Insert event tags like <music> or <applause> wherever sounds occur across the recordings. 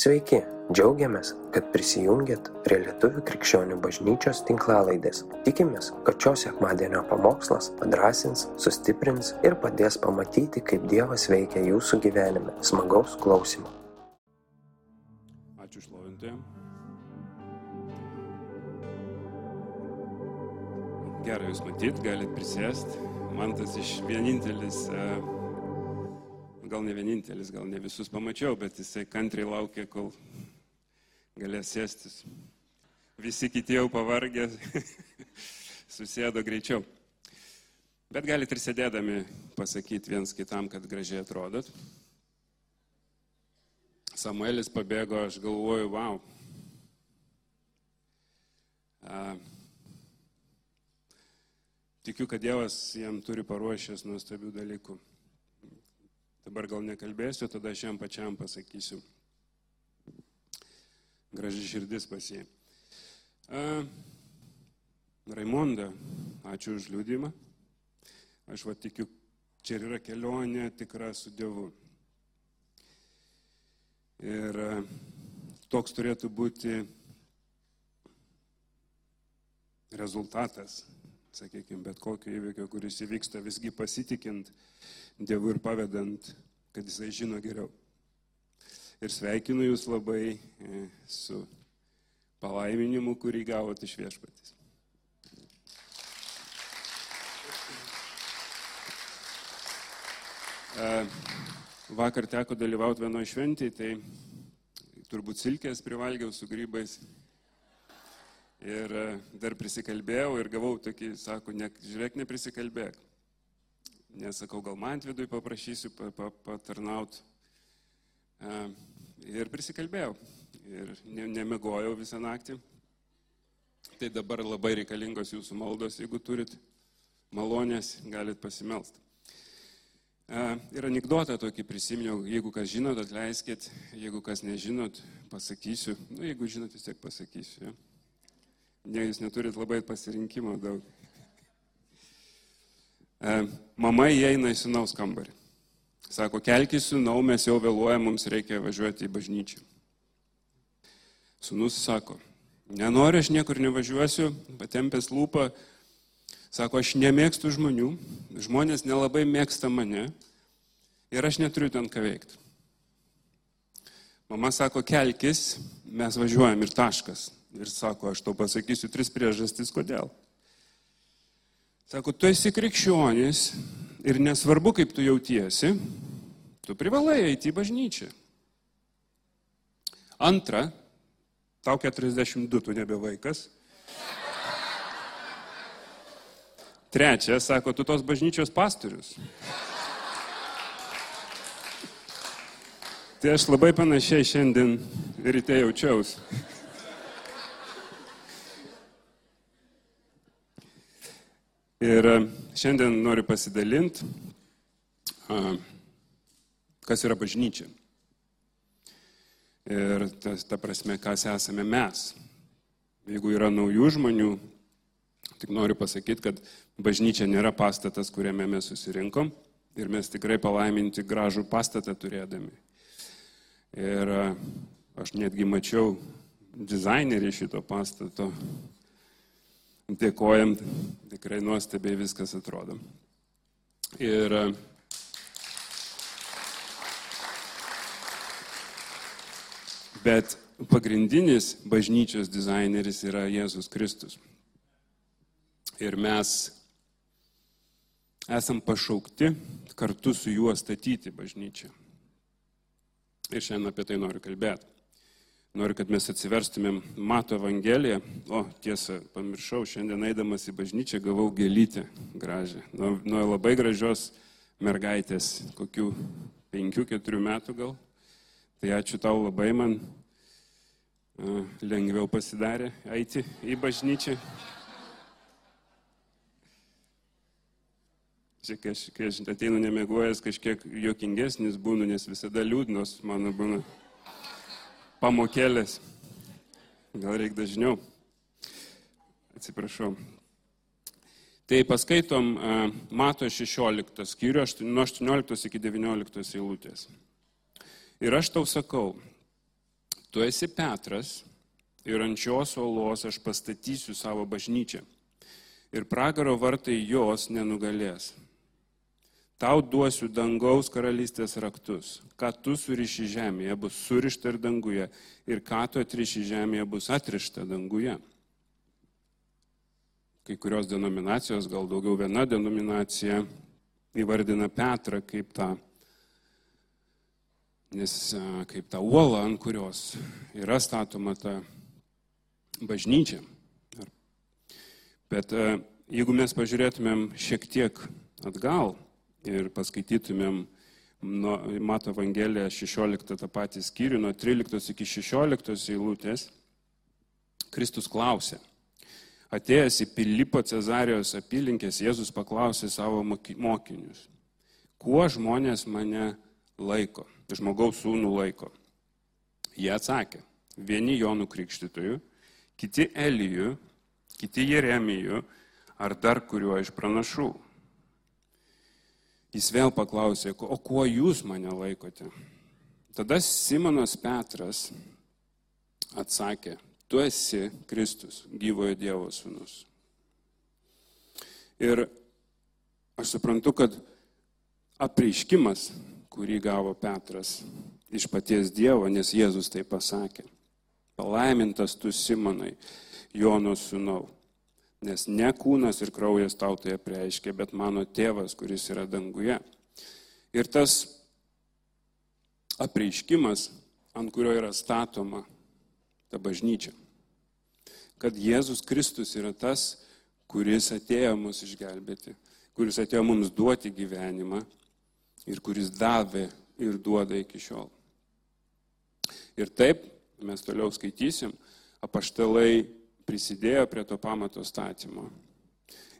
Sveiki, džiaugiamės, kad prisijungiat prie Lietuvų krikščionių bažnyčios tinklalaidės. Tikimės, kad šios sekmadienio pamokslas padrasins, sustiprins ir padės pamatyti, kaip Dievas veikia jūsų gyvenime. Smagaus klausimų. Ačiū šlovintojam. Gerai jūs matyt, galit prisėsti. Man tas iš vienintelis e, gal ne vienintelis, gal ne visus pamačiau, bet jisai kantriai laukė, kol galės sėstis. Visi kiti jau pavargę, <laughs> susėdo greičiau. Bet galite ir sėdėdami pasakyti viens kitam, kad gražiai atrodot. Samuelis pabėgo, aš galvoju, wow. A, tikiu, kad Dievas jam turi paruošęs nuostabių dalykų. Dabar gal nekalbėsiu, tada aš jam pačiam pasakysiu. Graži širdis pasie. Raimonda, ačiū už liūdimą. Aš va tikiu, čia yra kelionė tikra su Dievu. Ir toks turėtų būti rezultatas, sakykime, bet kokio įvykio, kuris įvyksta visgi pasitikint Dievu ir pavedant, kad Jisai žino geriau. Ir sveikinu Jūs labai e, su palaiminimu, kurį gavote iš viešpatys. E, vakar teko dalyvauti vienoje šventėje, tai turbūt silkės privalgiau su grybais. Ir e, dar prisikalbėjau ir gavau tokį, sako, ne, žiūrėk, neprisikalbėk. Nesakau, gal man vidui paprašysiu patarnauti. E, ir prisikalbėjau. Ir nemegojau visą naktį. Tai dabar labai reikalingos jūsų maldos, jeigu turit malonės, galit pasimelsti. E, ir anegdotą tokį prisiminiau, jeigu kas žinot, atleiskit, jeigu kas nežinot, pasakysiu. Na, nu, jeigu žinot, vis tiek pasakysiu. Ja? Ne, jūs neturit labai pasirinkimo daug. E, mama įeina į sinaus kambarį. Sako, kelkis sinau, mes jau vėluojame, mums reikia važiuoti į bažnyčią. Sunus sako, nenoriu, aš niekur nevažiuosiu, patempęs lūpą, sako, aš nemėgstu žmonių, žmonės nelabai mėgsta mane ir aš neturiu ten ką veikti. Mama sako, kelkis, mes važiuojam ir taškas. Ir sako, aš tau pasakysiu tris priežastis, kodėl. Sako, tu esi krikščionis ir nesvarbu, kaip tu jautiesi, tu privalai eiti į bažnyčią. Antra, tau 42, tu nebe vaikas. Trečia, sako, tu tos bažnyčios pastorius. Tai aš labai panašiai šiandien ryte jaučiausi. Ir e, šiandien noriu pasidalinti, kas yra bažnyčia. Ir ta, ta prasme, kas esame mes. Jeigu yra naujų žmonių, tik noriu pasakyti, kad bažnyčia nėra pastatas, kuriame mes susirinkom ir mes tikrai palaiminti gražų pastatą turėdami. Ir e, aš netgi mačiau dizainerį šito pastato Dėkojam, tikrai nuostabiai viskas atrodo. Ir Bet pagrindinis bažnyčios dizaineris yra Jėzus Kristus. Ir mes esam pašaukti kartu su juo statyti bažnyčią. Ir šiandien apie tai noriu kalbėti. Noriu, kad mes atsiverstumėm Mato Evangeliją. O, tiesa, pamiršau, šiandien eidamas į bažnyčią gavau gėlytę gražią. Nuo, nuo labai gražios mergaitės, kokių penkių, keturių metų gal. Tai ačiū tau labai, man uh, lengviau pasidarė eiti į bažnyčią. Čia, kai aš, kai aš ateinu nemėgojęs, kažkiek jokingesnis būnu, nes visada liūdnos mano būna pamokėlės. Gal reikia dažniau. Atsiprašau. Tai paskaitom Mato 16 skyrių nuo 18 iki 19 eilutės. Ir aš tau sakau, tu esi Petras ir ant šios uolos aš pastatysiu savo bažnyčią. Ir pragaro vartai jos nenugalės. Tau duosiu dangaus karalystės raktus. Ką tu suriši žemėje, bus surišta ir danguje. Ir ką tu atriši žemėje, bus atrišta danguje. Kai kurios denominacijos, gal daugiau viena denominacija, įvardina Petrą kaip tą, nes kaip tą uolą, ant kurios yra statoma ta bažnyčia. Bet jeigu mes pažiūrėtumėm šiek tiek atgal, ir paskaitytumėm nuo Mato Evangeliją 16 tą patį skyrių, nuo 13 iki 16 eilutės, Kristus klausė. Atėjęs į Pilipo Cezarijos apylinkės, Jėzus paklausė savo mokinius, kuo žmonės mane laiko, žmogaus sūnų laiko. Jie atsakė, vieni Jonų krikštytojų, kiti Elijų, kiti Jeremijų ar dar kuriuo iš pranašų. Jis vėl paklausė, o kuo jūs mane laikote? Tada Simonas Petras atsakė, tu esi Kristus, gyvojo Dievo sūnus. Ir aš suprantu, kad apreiškimas, kurį gavo Petras iš paties Dievo, nes Jėzus tai pasakė, palaimintas tu Simonai, Jono sūnau Nes ne kūnas ir kraujas tau tai apreiškia, bet mano tėvas, kuris yra danguje. Ir tas apreiškimas, ant kurio yra statoma ta bažnyčia. Kad Jėzus Kristus yra tas, kuris atėjo mus išgelbėti, kuris atėjo mums duoti gyvenimą ir kuris davė ir duoda iki šiol. Ir taip, mes toliau skaitysim, apaštalai prisidėjo prie to pamato statymo.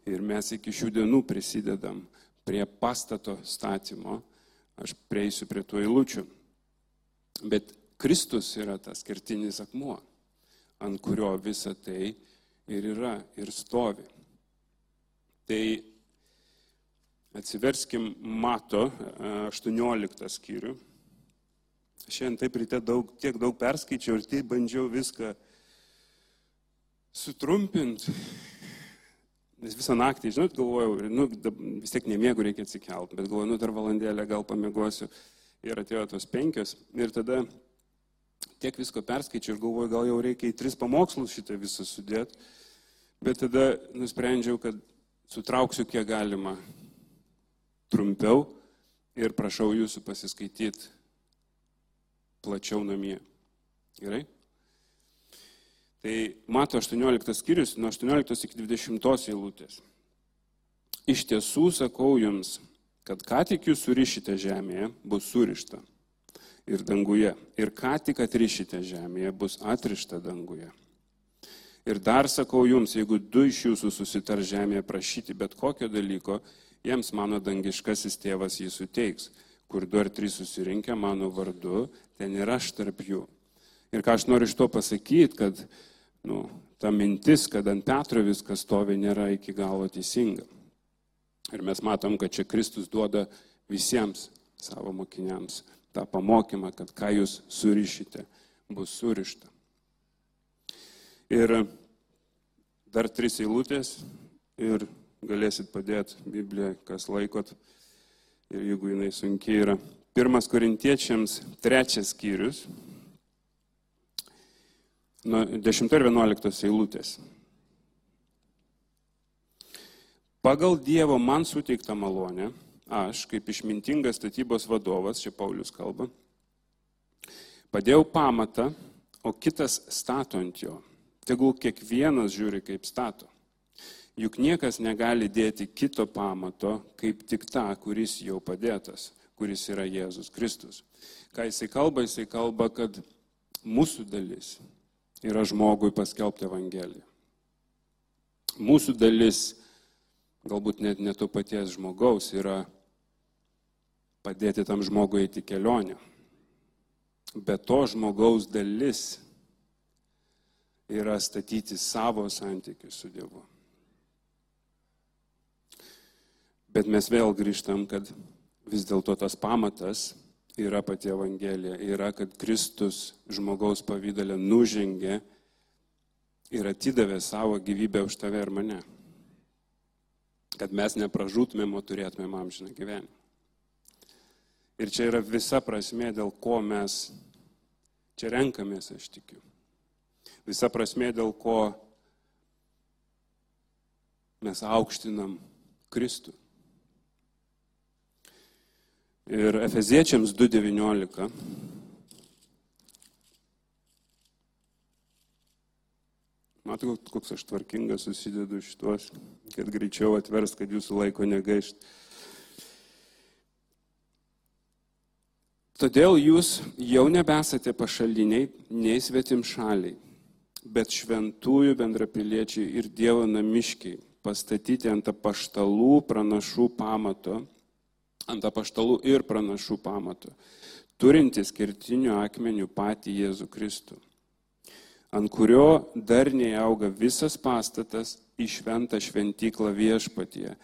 Ir mes iki šių dienų prisidedam prie pastato statymo. Aš prieisiu prie tų eilučių. Bet Kristus yra tas kertinis akmuo, ant kurio visa tai ir yra ir stovi. Tai atsiverskim Mato 18 e, skyrių. Šiandien taip ryte daug, tiek daug perskaičiau ir taip bandžiau viską sutrumpinti. Nes visą naktį, žinot, galvojau, nu, vis tiek nemiegu reikia atsikelt, bet galvoju, nu, dar valandėlę gal pamiegosiu. Ir atėjo tos penkios. Ir tada tiek visko perskaičiau ir galvoju, gal jau reikia į tris pamokslus šitą visą sudėti. Bet tada nusprendžiau, kad sutrauksiu kiek galima trumpiau ir prašau jūsų pasiskaityti plačiau namie. Gerai? Tai mato 18 skyrius nuo 18 iki 20 eilutės. Iš tiesų sakau jums, kad ką tik jūs surišite žemėje, bus surišta ir danguje. Ir ką tik atrišite žemėje, bus atrišta danguje. Ir dar sakau jums, jeigu du iš jūsų susitar žemėje prašyti bet kokio dalyko, jiems mano dangiškasis tėvas jį suteiks. Kur du ar trys susirinkę mano vardu, ten ir aš tarp jų. Ir ką aš noriu iš to pasakyti, kad nu, ta mintis, kad ant Petro viskas stovi, nėra iki galo teisinga. Ir mes matom, kad čia Kristus duoda visiems savo mokiniams tą pamokymą, kad ką jūs surišite, bus surišta. Ir dar tris eilutės ir galėsit padėti Bibliją, kas laikot. Ir jeigu jinai sunkiai yra. Pirmas korintiečiams trečias skyrius, nuo 10 ir 11 eilutės. Pagal Dievo man suteiktą malonę, aš, kaip išmintingas statybos vadovas, čia Paulius kalba, padėjau pamatą, o kitas stato ant jo. Tegul kiekvienas žiūri, kaip stato. Juk niekas negali dėti kito pamato, kaip tik tą, kuris jau padėtas, kuris yra Jėzus Kristus. Ką jisai kalba, jisai kalba, kad mūsų dalis yra žmogui paskelbti Evangeliją. Mūsų dalis, galbūt net ne to paties žmogaus, yra padėti tam žmogui eiti kelionę. Bet to žmogaus dalis yra statyti savo santykius su Dievu. Bet mes vėl grįžtam, kad vis dėlto tas pamatas yra pati Evangelija, yra, kad Kristus žmogaus pavydalę nužengė ir atidavė savo gyvybę už tave ir mane. Kad mes nepražūtumėm, o turėtumėm amžiną gyvenimą. Ir čia yra visa prasme, dėl ko mes čia renkamės, aš tikiu. Visa prasme, dėl ko mes aukštinam Kristų. Ir Efeziečiams 2.19. Matau, koks aš tvarkingas susidedu šitos, kad greičiau atvers, kad jūsų laiko negaišt. Todėl jūs jau nebesate pašaliniai, nei svetim šaliai, bet šventųjų bendrapiliečiai ir Dievo namiškiai, pastatyti ant apaštalų pranašų pamato ant apaštalų ir pranašų pamatų, turintis kertinių akmenių patį Jėzų Kristų, ant kurio darniai auga visas pastatas į šventą šventyklą viešpatie,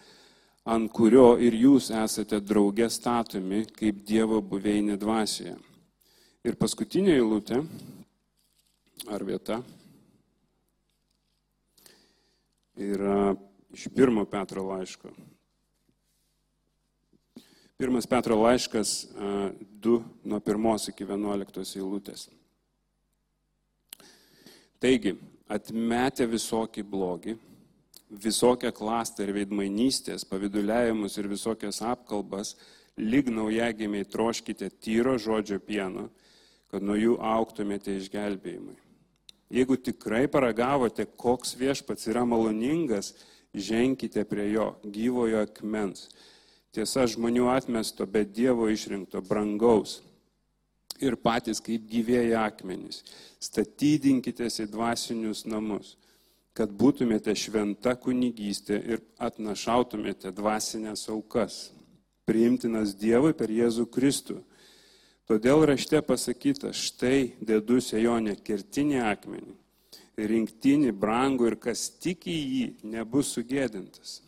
ant kurio ir jūs esate draugė statomi kaip Dievo buveinė dvasioje. Ir paskutinė eilutė, ar vieta, yra iš pirmo Petro laiško, Pirmas Petro laiškas 2 nuo 1 iki 11 eilutės. Taigi, atmetę visokį blogį, visokią klastą ir veidmainystės, paviduliavimus ir visokias apkalbas, lyg naujagimiai troškite tyro žodžio pieno, kad nuo jų auktumėte išgelbėjimui. Jeigu tikrai paragavote, koks viešpats yra maloningas, ženkite prie jo gyvojo akmens Tiesa, žmonių atmesto, bet Dievo išrinkto, brangaus. Ir patys kaip gyvėjai akmenys. Statydinkitės į dvasinius namus, kad būtumėte šventa kunigystė ir atnašautumėte dvasinės aukas, priimtinas Dievui per Jėzų Kristų. Todėl rašte pasakyta, štai dėdu sejonė kertinį akmenį, rinktinį brangų ir kas tik į jį nebus sugėdintas.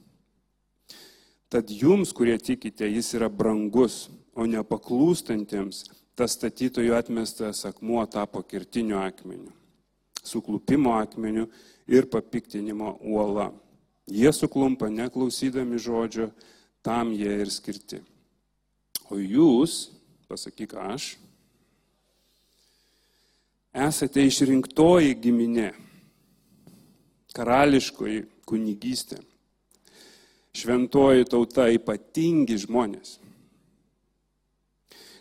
Tad jums, kurie tikite, jis yra brangus, o nepaklūstantiems tas statytojų atmestas akmuo tapo kirtiniu akmeniu, suklupimo akmeniu ir papiktinimo uola. Jie suklumpa neklausydami žodžio, tam jie ir skirti. O jūs, pasakyk aš, esate išrinktoji giminė, karališkoji kunigystė šventoji tauta ypatingi žmonės,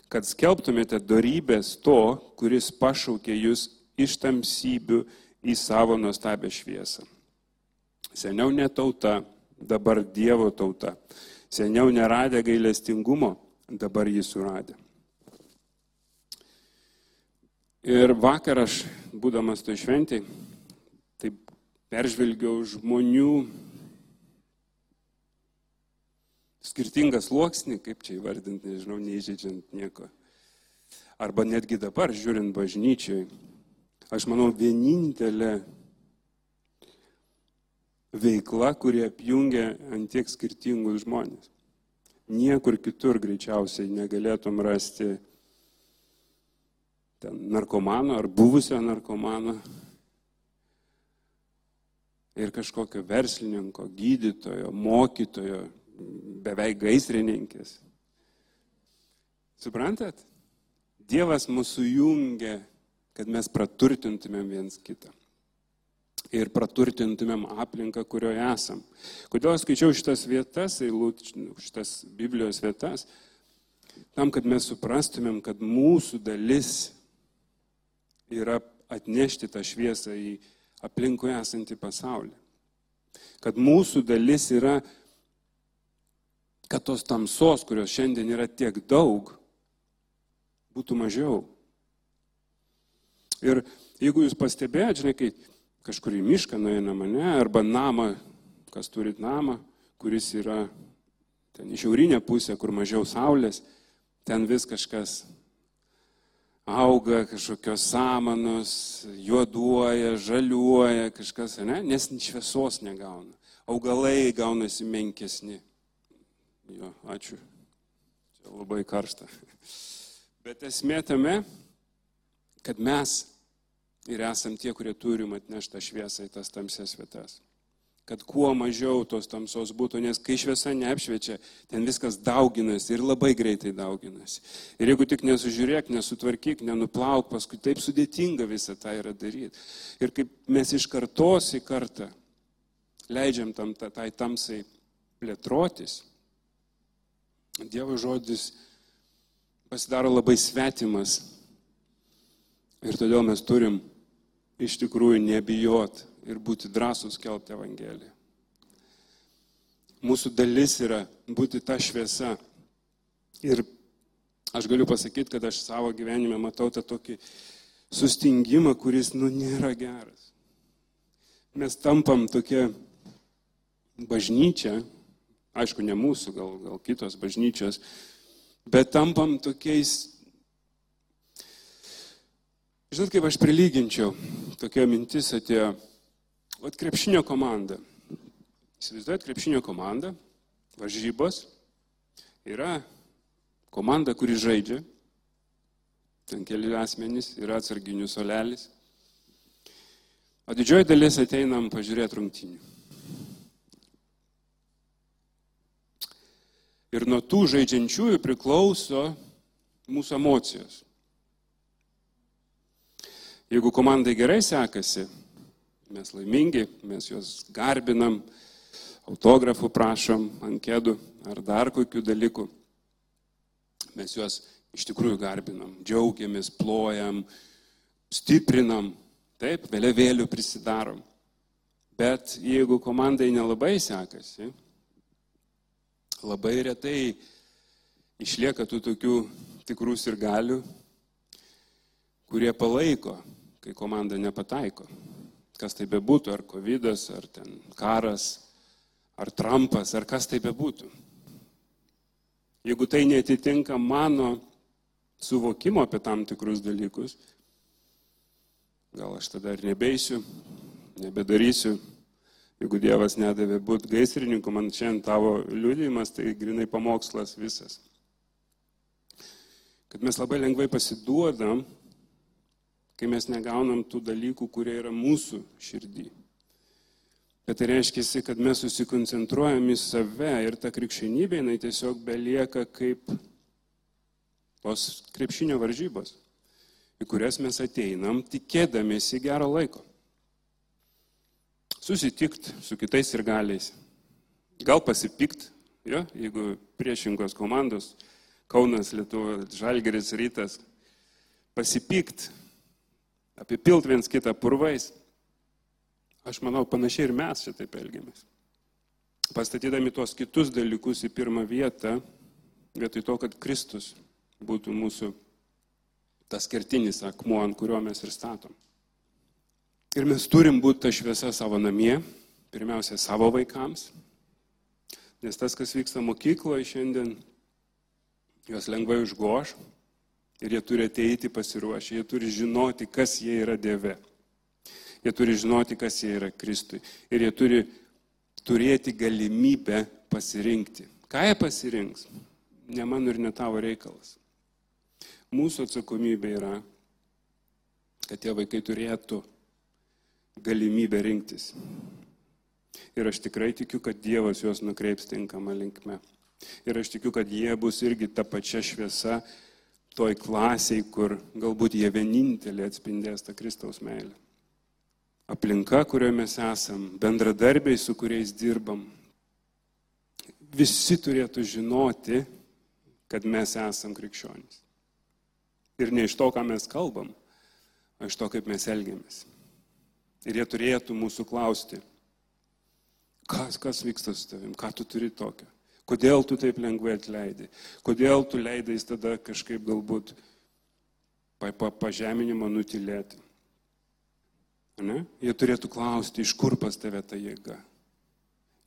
kad skelbtumėte darybės to, kuris pašaukė jūs iš tamsybių į savo nuostabę šviesą. Seniau ne tauta, dabar Dievo tauta. Seniau neradę gailestingumo, dabar jį suradė. Ir vakar aš, būdamas to šventėj, taip peržvelgiau žmonių skirtingą sluoksnį, kaip čia įvardinti, nežinau, neįžeidžiant nieko. Arba netgi dabar, žiūrint bažnyčiai, aš manau, vienintelė veikla, kurie apjungia ant tiek skirtingus žmonės. Niekur kitur greičiausiai negalėtum rasti ten narkomano ar buvusio narkomano ir kažkokio verslininko, gydytojo, mokytojo, beveik gaisrininkės. Suprantat? Dievas mūsų jungia, kad mes praturtintumėm viens kitą. Ir praturtintumėm aplinką, kurioje esam. Kodėl aš skaičiau šitas vietas, šitas Biblijos vietas? Tam, kad mes suprastumėm, kad mūsų dalis yra atnešti tą šviesą į aplinkui esantį pasaulį. Kad mūsų dalis yra kad tos tamsos, kurios šiandien yra tiek daug, būtų mažiau. Ir jeigu jūs pastebėjate, žinai, kai kažkur į mišką nueina mane, arba namą, kas turit namą, kuris yra ten į šiaurinę pusę, kur mažiau saulės, ten vis kažkas auga, kažkokios samanos, juoduoja, žaliuoja, kažkas, ne, nes šviesos negauna. Augalai gaunasi menkesni. Jo, ačiū. Čia labai karšta. Bet esmė tame, kad mes ir esam tie, kurie turim atnešti tą šviesą į tas tamsias vietas. Kad kuo mažiau tos tamsos būtų, nes kai šviesa neapšviečia, ten viskas dauginasi ir labai greitai dauginasi. Ir jeigu tik nesužiūrėk, nesutvarkyk, nenuplauk, paskui taip sudėtinga visą tą yra daryti. Ir kaip mes iš kartos į kartą leidžiam tam, tai tamsai plėtrotis, Dievo žodis pasidaro labai svetimas. Ir todėl mes turim iš tikrųjų nebijot ir būti drąsus kelti Evangeliją. Mūsų dalis yra būti ta šviesa. Ir aš galiu pasakyti, kad aš savo gyvenime matau tą tokį sustingimą, kuris, nu, nėra geras. Mes tampam tokia bažnyčia, aišku, ne mūsų, gal, gal kitos bažnyčios, bet tampam tokiais Žinot, kaip aš prilyginčiau, tokia mintis atėjo, o krepšinio komanda. Įsivaizduojat, krepšinio komanda, varžybos, yra komanda, kuri žaidžia, ten keli asmenys, yra atsarginių solelis, o didžioji dalis ateinam pažiūrėti rungtinių. Ir nuo tų žaidžiančiųjų priklauso mūsų emocijos. Jeigu komandai gerai sekasi, mes laimingi, mes juos garbinam, autografų prašom, ankėdų ar dar kokių dalykų, mes juos iš tikrųjų garbinam, džiaugiamės, plojam, stiprinam, taip, vėliavėlių prisidarom. Bet jeigu komandai nelabai sekasi, labai retai išlieka tų tokių tikrų ir galių, kurie palaiko kai komanda nepataiko. Kas tai bebūtų, ar COVID, ar ten karas, ar Trumpas, ar kas tai bebūtų. Jeigu tai netitinka mano suvokimo apie tam tikrus dalykus, gal aš tada ir nebeisiu, nebedarysiu. Jeigu Dievas nedavė būti gaisrininku, man šiandien tavo liūdėjimas, tai grinai pamokslas visas. Kad mes labai lengvai pasiduodam kai mes negaunam tų dalykų, kurie yra mūsų širdį. Bet tai reiškia, kad mes susikoncentruojam į save ir ta krikščionybė, jinai tiesiog belieka kaip tos krepšinio varžybos, į kurias mes ateinam tikėdamėsi gero laiko. Susitikt su kitais ir galiais. Gal pasipikt, jo, jeigu priešingos komandos, Kaunas, Lietuva, Žalgeris, Rytas, pasipikt, apipilt viens kitą purvais. Aš manau, panašiai ir mes šitaip elgiamės. Pastatydami tuos kitus dalykus į pirmą vietą, vietoj to, kad Kristus būtų mūsų tas kertinis akmuo, ant kurio mes ir statom. Ir mes turim būti ta šviesa savo namie, pirmiausia savo vaikams, nes tas, kas vyksta mokykloje šiandien, juos lengvai užgoš, Ir jie turi ateiti pasiruošę, jie turi žinoti, kas jie yra Dieve. Jie turi žinoti, kas jie yra Kristui. Ir jie turi turėti galimybę pasirinkti. Ką jie pasirinks? Ne mano ir ne tavo reikalas. Mūsų atsakomybė yra, kad tie vaikai turėtų galimybę rinktis. Ir aš tikrai tikiu, kad Dievas juos nukreips tinkamą linkmę. Ir aš tikiu, kad jie bus irgi ta pačia šviesa, toj klasiai, kur galbūt jie vienintelė atspindės tą Kristaus meilę. Aplinka, kurioje mes esam, bendradarbiai, su kuriais dirbam, visi turėtų žinoti, kad mes esam krikščionys. Ir ne iš to, ką mes kalbam, o iš to, kaip mes elgiamės. Ir jie turėtų mūsų klausti, kas, kas vyksta su tavim, ką tu turi tokio. Kodėl tu taip lengvai atleidai? Kodėl tu leidais tada kažkaip galbūt pa, pa, pažeminimą nutilėti? Ne? Jie turėtų klausti, iš kur pas tave ta jėga?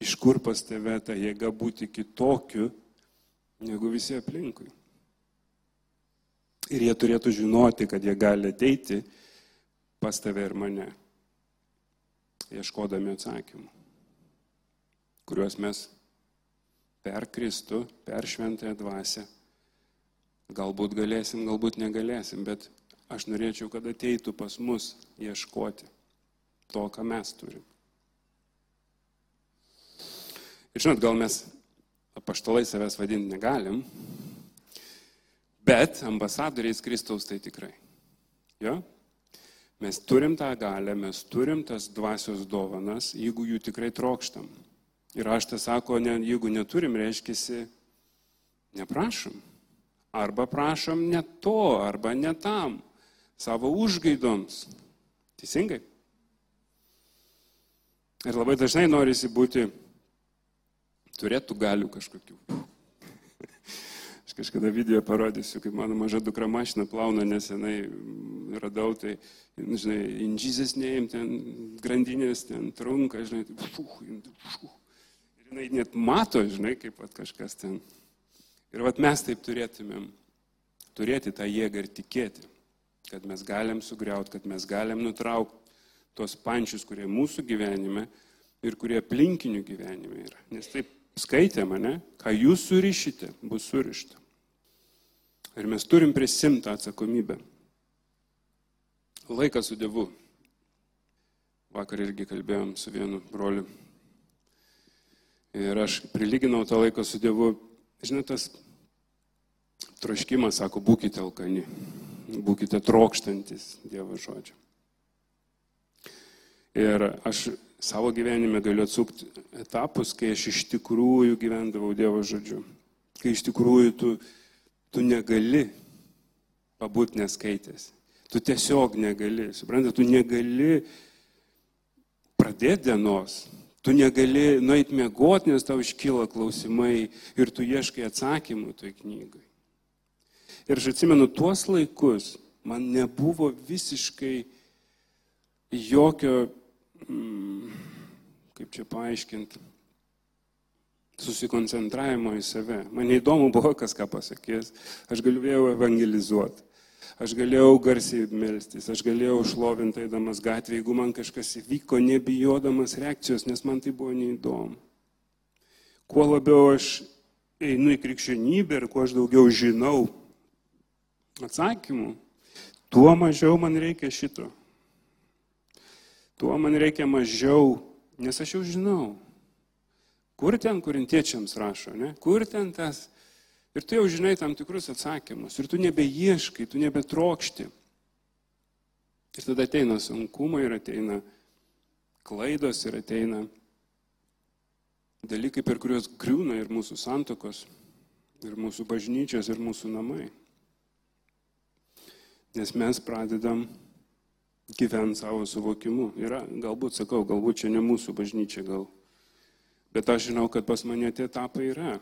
Iš kur pas tave ta jėga būti kitokiu negu visi aplinkui? Ir jie turėtų žinoti, kad jie gali ateiti pas tave ir mane, ieškodami atsakymų, kuriuos mes per Kristų, per šventąją dvasę Galbūt galėsim, galbūt negalėsim, bet aš norėčiau, kad ateitų pas mus ieškoti to, ką mes turim. Ir žinot, gal mes apaštalai savęs vadinti negalim, bet ambasadoriais Kristaus tai tikrai. Jo? Mes turim tą galę, mes turim tas dvasios dovanas, jeigu jų tikrai trokštam. Ir aš tą sako, ne, jeigu neturim, reiškia, neprašom. Arba prašom ne to, arba ne tam, savo užgaidoms. Teisingai? Ir labai dažnai norisi būti turėtų galių kažkokių. Aš kažkada video parodysiu, kaip mano maža dukra mašina plauna nesenai radau, tai, nu, žinai, inžyzės neim, ten grandinės, ten trunka, žinai, tai, fuh, fuh. Ir jinai net mato, žinai, kaip pat kažkas ten. Ir vat mes taip turėtumėm turėti tą jėgą ir tikėti, kad mes galim sugriauti, kad mes galim nutraukti tos pančius, kurie mūsų gyvenime ir kurie aplinkinių gyvenime yra. Nes taip skaitė mane, ką jūs surišite, bus surišta. Ir mes turim prisimti atsakomybę. Laikas su Dievu. Vakar irgi kalbėjom su vienu broliu. Ir aš prilyginau tą laiką su Dievu. Žinot, tas troškimas, sako, būkite alkani, būkite trokštantis Dievo žodžio. Ir aš savo gyvenime galiu atsukti etapus, kai aš iš tikrųjų gyvendavau Dievo žodžiu. Kai iš tikrųjų tu, tu negali pabūti neskaitęs. Tu tiesiog negali, suprantate, tu negali pradėti dienos. Tu negali nueiti miegoti, nes tau iškyla klausimai ir tu ieškai atsakymų toj knygai. Ir aš atsimenu tuos laikus, man nebuvo visiškai jokio Mm, kaip čia paaiškinti, susikoncentravimo į save. Man neįdomu buvo, kas ką pasakys. Aš galėjau evangelizuoti. Aš galėjau garsiai melstis, aš galėjau šlovinti eidamas gatvėje, jeigu man kažkas įvyko, nebijodamas reakcijos, nes man tai buvo neįdomu. Kuo labiau aš einu į krikščionybę ir kuo aš daugiau žinau atsakymų, tuo mažiau man reikia šito tuo man reikia mažiau, nes aš jau žinau. Kur ten kurintiečiams rašo, ne? Kur ten tas? Ir tu jau žinai tam tikrus atsakymus. Ir tu nebeieškai, tu nebetrokšti. Ir tada ateina sunkumai, ir ateina klaidos, ir ateina dalykai, per kuriuos griūna ir mūsų santokos, ir mūsų bažnyčios, ir mūsų namai. Nes mes pradedam gyventi savo suvokimu. Yra, galbūt sakau, galbūt čia ne mūsų bažnyčia gal. Bet aš žinau, kad pas mane tie etapai yra.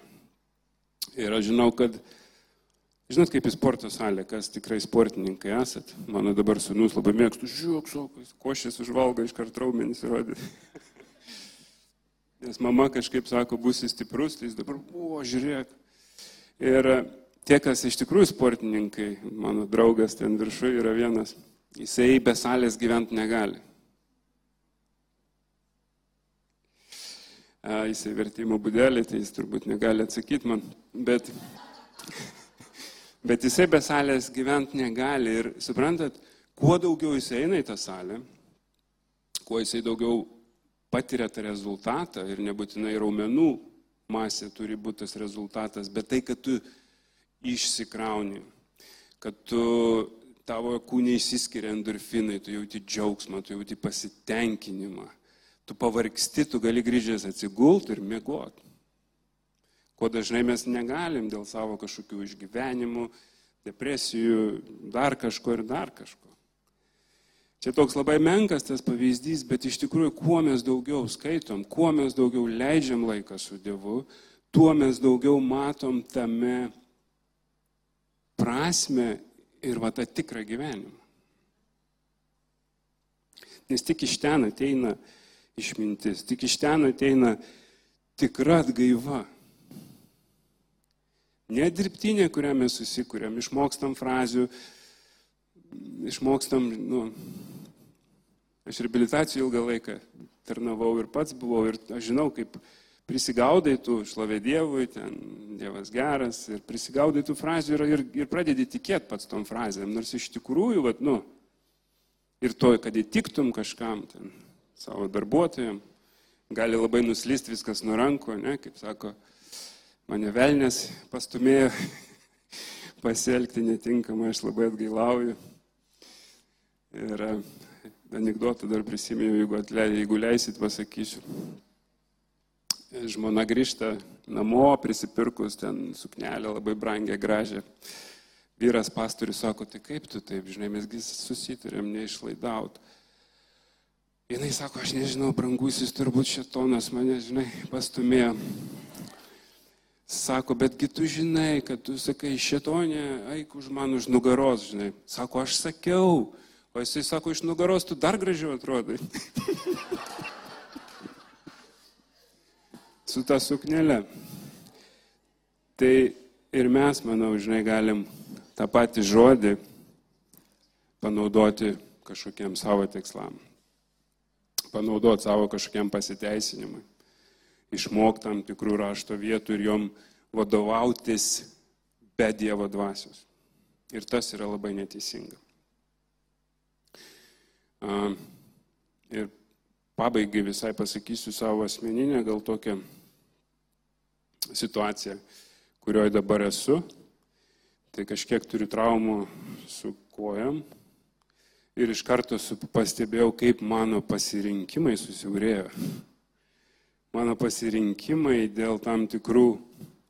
Ir aš žinau, kad, žinot, kaip į sporto salę, kas tikrai sportininkai esat. Mano dabar sunus labai mėgstu, žiūrėk, sokas, košės užvalgo iš kart raumenys įrodyti. Nes mama kažkaip sako, būsi stiprus, tai jis dabar, o, žiūrėk. Ir tie, kas iš tikrųjų sportininkai, mano draugas ten viršuje yra vienas Jisai be salės gyventi negali. A, jisai vertimo būdelį, tai jis turbūt negali atsakyti man, bet, bet jisai be salės gyventi negali. Ir suprantat, kuo daugiau jisai eina į tą salę, kuo jisai daugiau patiria tą rezultatą ir nebūtinai raumenų masė turi būti tas rezultatas, bet tai, kad tu išsikrauni, kad tu tavo kūne įsiskiria endorfinai, tu jauti džiaugsmą, tu jauti pasitenkinimą. Tu pavargsti, tu gali grįžęs atsigulti ir mėgoti. Ko dažnai mes negalim dėl savo kažkokių išgyvenimų, depresijų, dar kažko ir dar kažko. Čia toks labai menkas tas pavyzdys, bet iš tikrųjų, kuo mes daugiau skaitom, kuo mes daugiau leidžiam laiką su Dievu, tuo mes daugiau matom tame prasme ir va tą tikrą gyvenimą. Nes tik iš ten ateina išmintis, tik iš ten ateina tikra atgaiva. Ne dirbtinė, kurią mes susikūrėm, išmokstam frazių, išmokstam, nu, aš reabilitacijų ilgą laiką tarnavau ir pats buvau ir aš žinau, kaip prisigaudai tų šlovė Dievui, ten Dievas geras ir prisigaudai tų frazių ir, ir, ir pradedi tikėti pats tom frazėm, nors iš tikrųjų, vat, nu, ir to, kad įtiktum kažkam, ten, savo darbuotojams, gali labai nuslysti viskas nuo rankų, ne, kaip sako, mane velnės pastumėjo <laughs> pasielgti netinkamai, aš labai atgailauju. Ir e, anegdotą dar prisimenu, jeigu, atleid, jeigu leisit, pasakysiu. Žmona grįžta namo, prisipirkus ten suknelę labai brangę, gražią. Vyras pastorius sako, tai kaip tu taip, žinai, mesgi susitarėm neišlaidaut. Jis sako, aš nežinau, brangusis turbūt šetonas mane, žinai, pastumėjo. Sako, betgi tu žinai, kad tu sakai, šetonė, eik už man už nugaros, žinai. Sako, aš sakiau, O jisai sako, iš nugaros tu dar gražiau atrodai. <laughs> Su ta suknelė. Tai ir mes, manau, žinai, galim tą patį žodį panaudoti kažkokiem savo tikslam. Panaudoti savo kažkokiam pasiteisinimui. Išmokti tam tikrų rašto vietų ir jom vadovautis be Dievo dvasios. Ir tas yra labai neteisinga. Ir pabaigai visai pasakysiu savo asmeninę, gal tokią situaciją, kurioje dabar esu. Tai kažkiek turiu traumų su kojam. Ir iš karto pastebėjau, kaip mano pasirinkimai susiaurėjo. Mano pasirinkimai dėl tam tikrų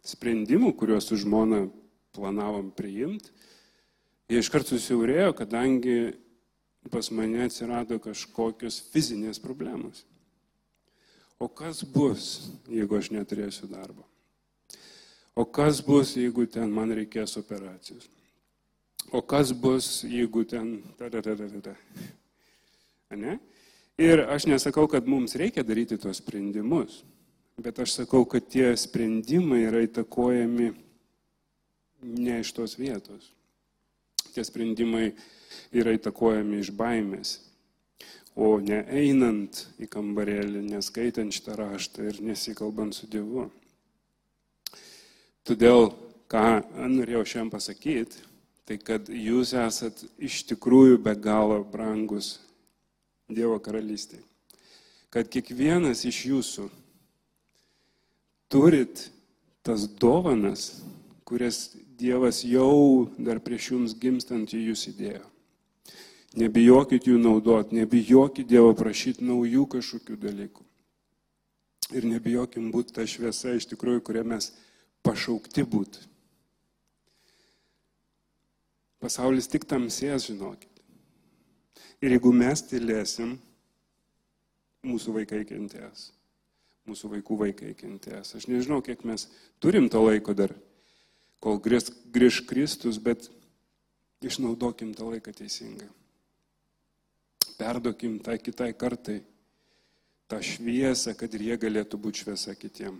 sprendimų, kuriuos su žmona planavom priimti, jie iš karto susiaurėjo, kadangi pas mane atsirado kažkokios fizinės problemos. O kas bus, jeigu aš neturėsiu darbo? O kas bus, jeigu ten man reikės operacijos? O kas bus, jeigu ten... Ne? Ir aš nesakau, kad mums reikia daryti tuos sprendimus, bet aš sakau, kad tie sprendimai yra įtakojami ne iš tos vietos. Tie sprendimai yra įtakojami iš baimės, o ne einant į kambarėlį, neskaitant šitą raštą ir nesikalbant su Dievu. Todėl, ką norėjau šiandien pasakyti, tai kad jūs esat iš tikrųjų be galo brangus Dievo karalystėje. Kad kiekvienas iš jūsų turit tas dovanas, kurias Dievas jau dar prieš jums gimstant į jūs įdėjo. Nebijokit jų naudot, nebijokit Dievo prašyti naujų kažkokių dalykų. Ir nebijokim būti ta šviesa iš tikrųjų, kurią mes pašaukti būti. Pasaulis tik tamsės, žinokit. Ir jeigu mes tylėsim, mūsų vaikai kentės. Mūsų vaikų vaikai kentės. Aš nežinau, kiek mes turim to laiko dar, kol grįž Kristus, bet išnaudokim tą laiką teisingai perduokim tai kitai kartai tą šviesą, kad ir jie galėtų būti šviesa kitiem.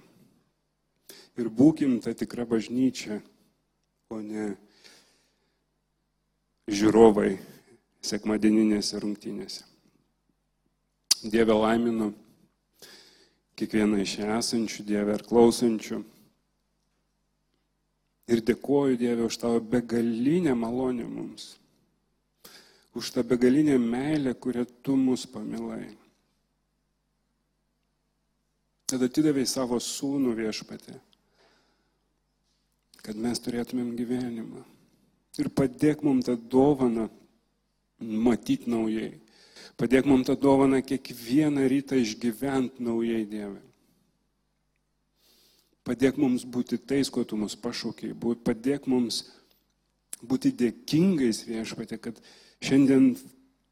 Ir būkim tą tikrą bažnyčią, o ne žiūrovai sekmadieninėse rungtynėse. Dieve laiminu kiekvieną iš esančių, Dieve ir klausančių. Ir dėkoju Dieve už tavo begalinę malonę mums už tą begalinę meilę, kurią tu mus pamilai. Tada atidavai savo sūnų viešpatį, kad mes turėtumėm gyvenimą. Ir padėk mums tą dovaną matyti naujai. Padėk mums tą dovaną kiekvieną rytą išgyventi naujai Dievui. Padėk mums būti tais, kuo tu mus pašaukiai. Padėk mums būti dėkingais viešpatė, kad šiandien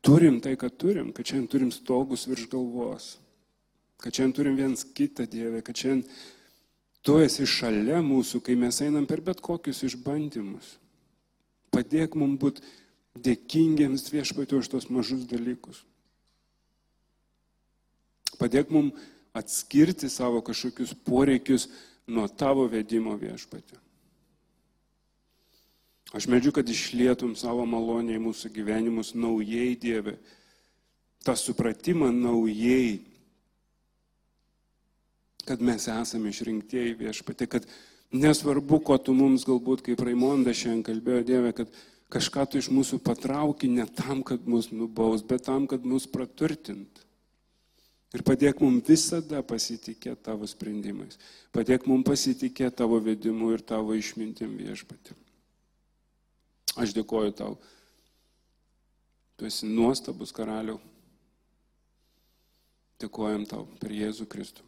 turim tai, ką turim, kad šiandien turim stogus virš galvos, kad šiandien turim viens kitą Dievę, kad šiandien tu esi šalia mūsų, kai mes einam per bet kokius išbandymus. Padėk mums būti dėkingiems viešpatį už tos mažus dalykus. Padėk mums atskirti savo kažkokius poreikius nuo tavo vedimo viešpatį. Aš medžiu, kad išlietum savo malonę į mūsų gyvenimus naujai, Dieve. Ta supratimą naujai. kad mes esame išrinktieji viešpatė, kad nesvarbu, ko tu mums galbūt, kaip Raimonda šiandien kalbėjo Dieve, kad kažką tu iš mūsų patrauki ne tam, kad mus nubaus, bet tam, kad mus praturtint. Ir padėk mums visada pasitikėti tavo sprendimais. Padėk mums pasitikėti tavo vedimu ir tavo išmintim viešpatį. Aš dėkoju tau. Tu esi nuostabus karaliau. Dėkojam tau per Jėzų Kristų.